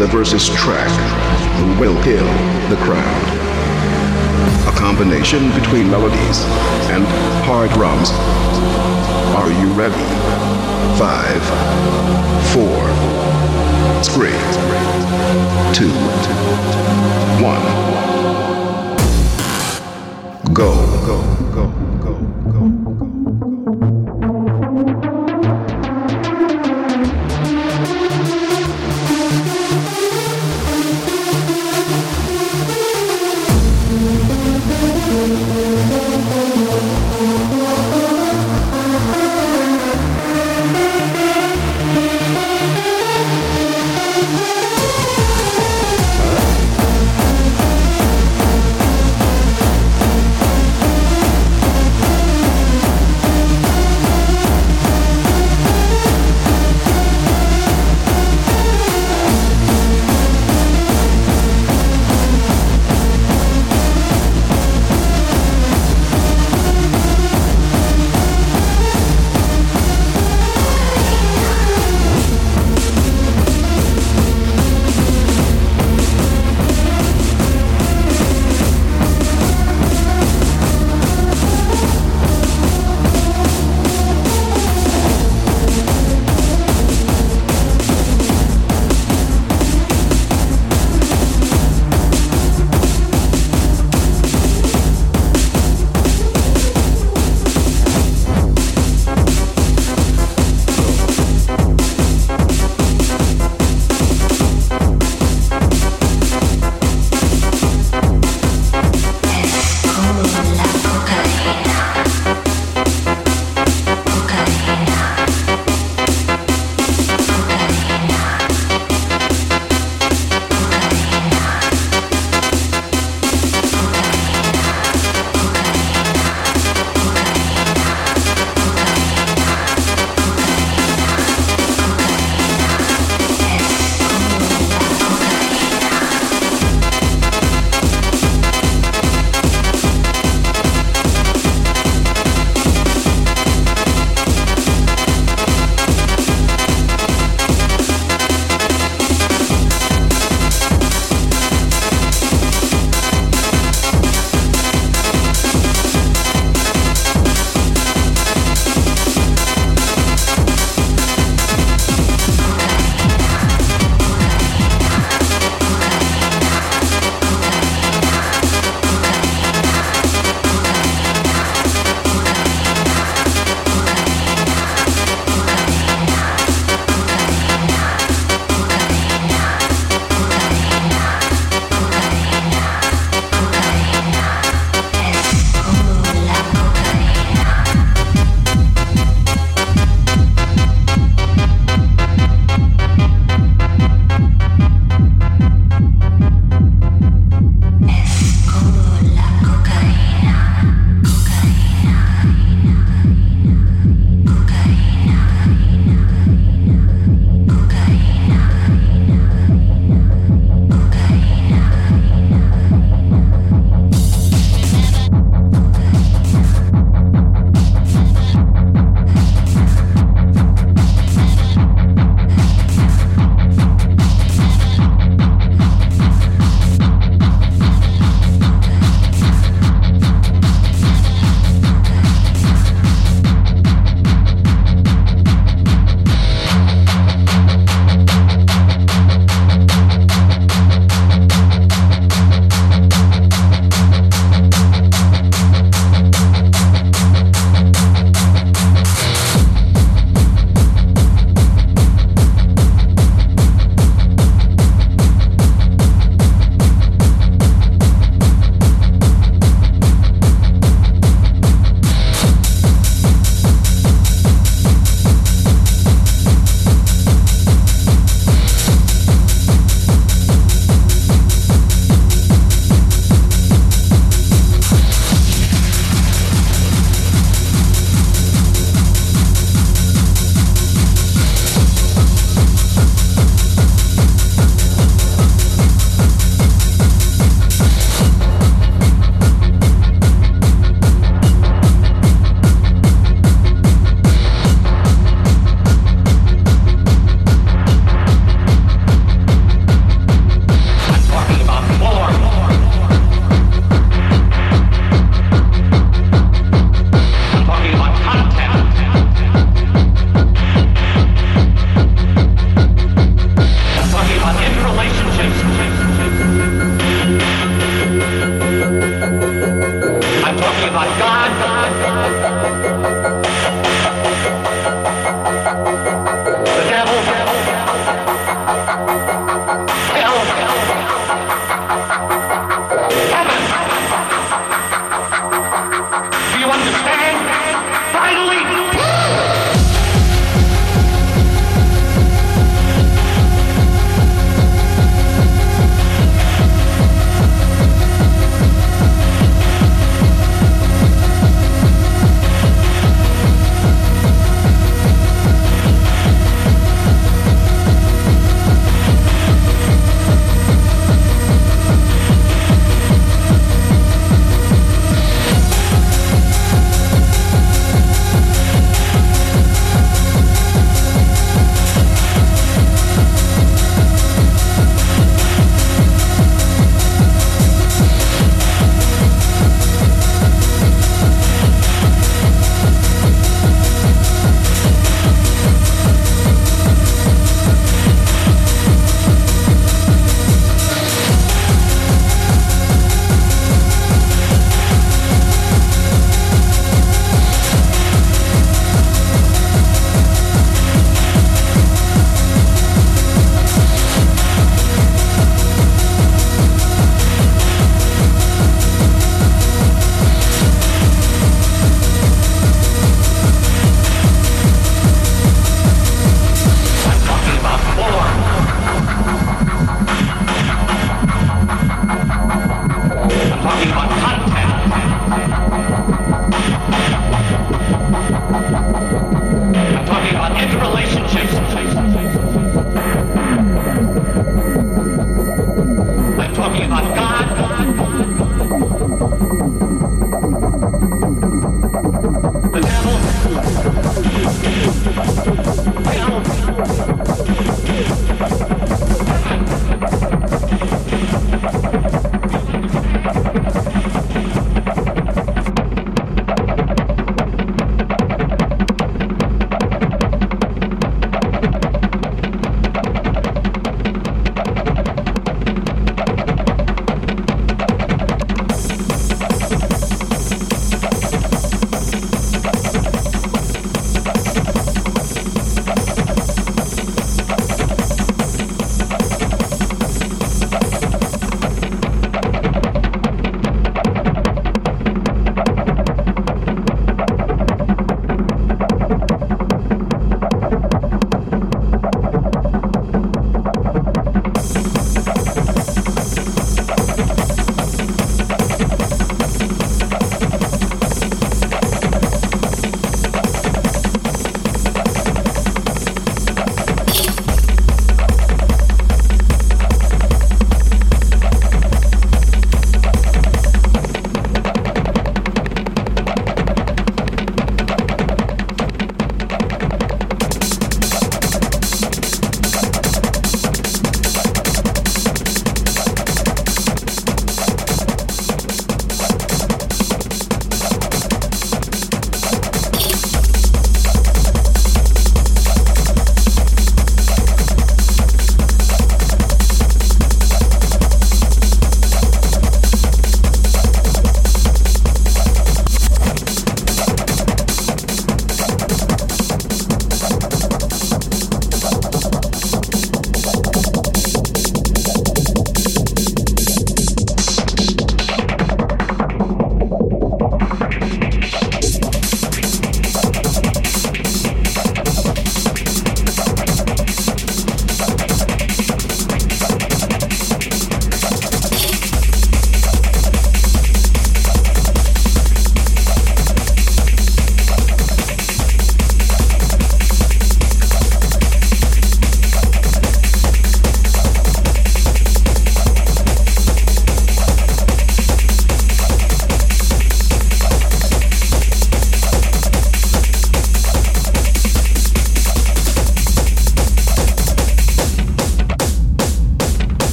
made a versus track will kill the crowd. A combination between melodies and hard drums. Are you ready? Five, four, three, two, one. Go, go, go,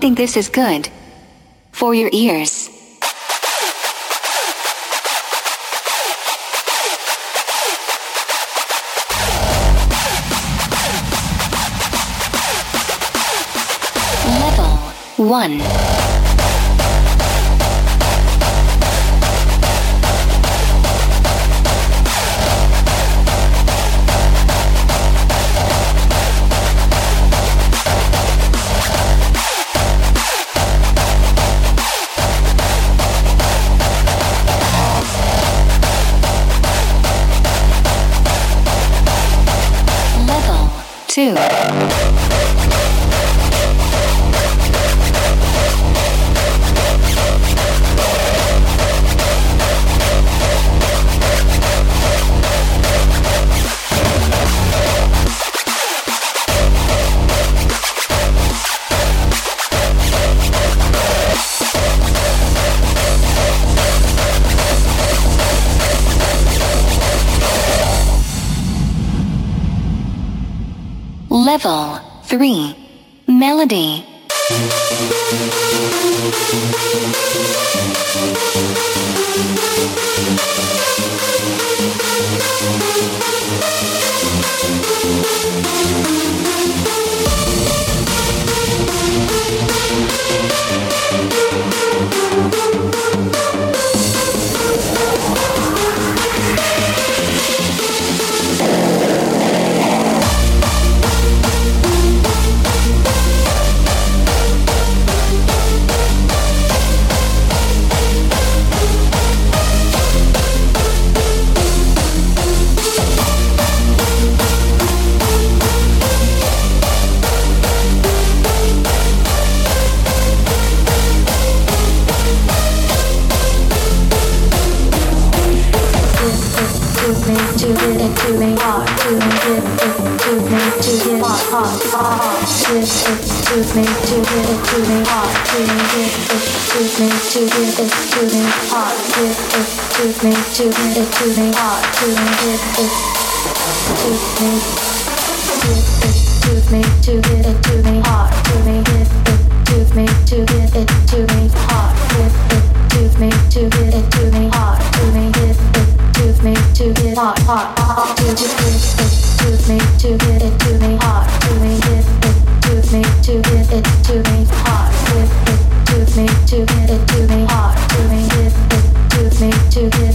think this is good. For your ears. Level 1. Two. hot, hot, shit, it suits me to get it to me hot, to get it suits me to get it to me hot, get it suits me to get it to me hot, to get it suits me, get it suits me to get it to me hot, to get it suits me to get it to me hot, get it suits me to get it to me hot, to get it to me to get hot, hot, hot, to get it, it to me to get it to me hot, to me get it to me to get it to me hot, to me to it to me to me it to me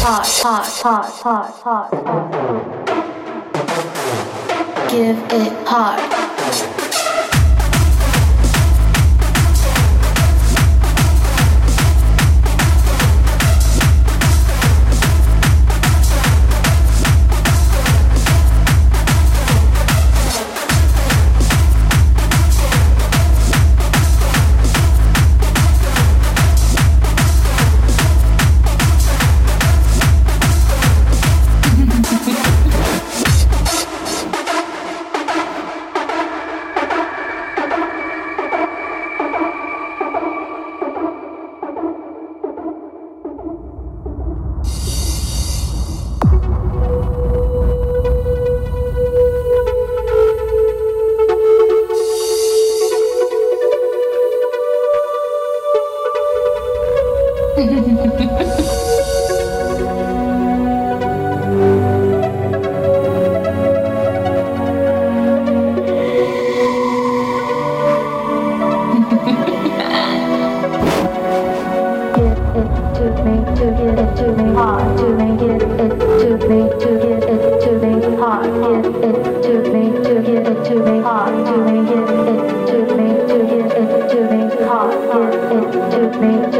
hot, hot, hot, hot, hot. Give it hot. strange.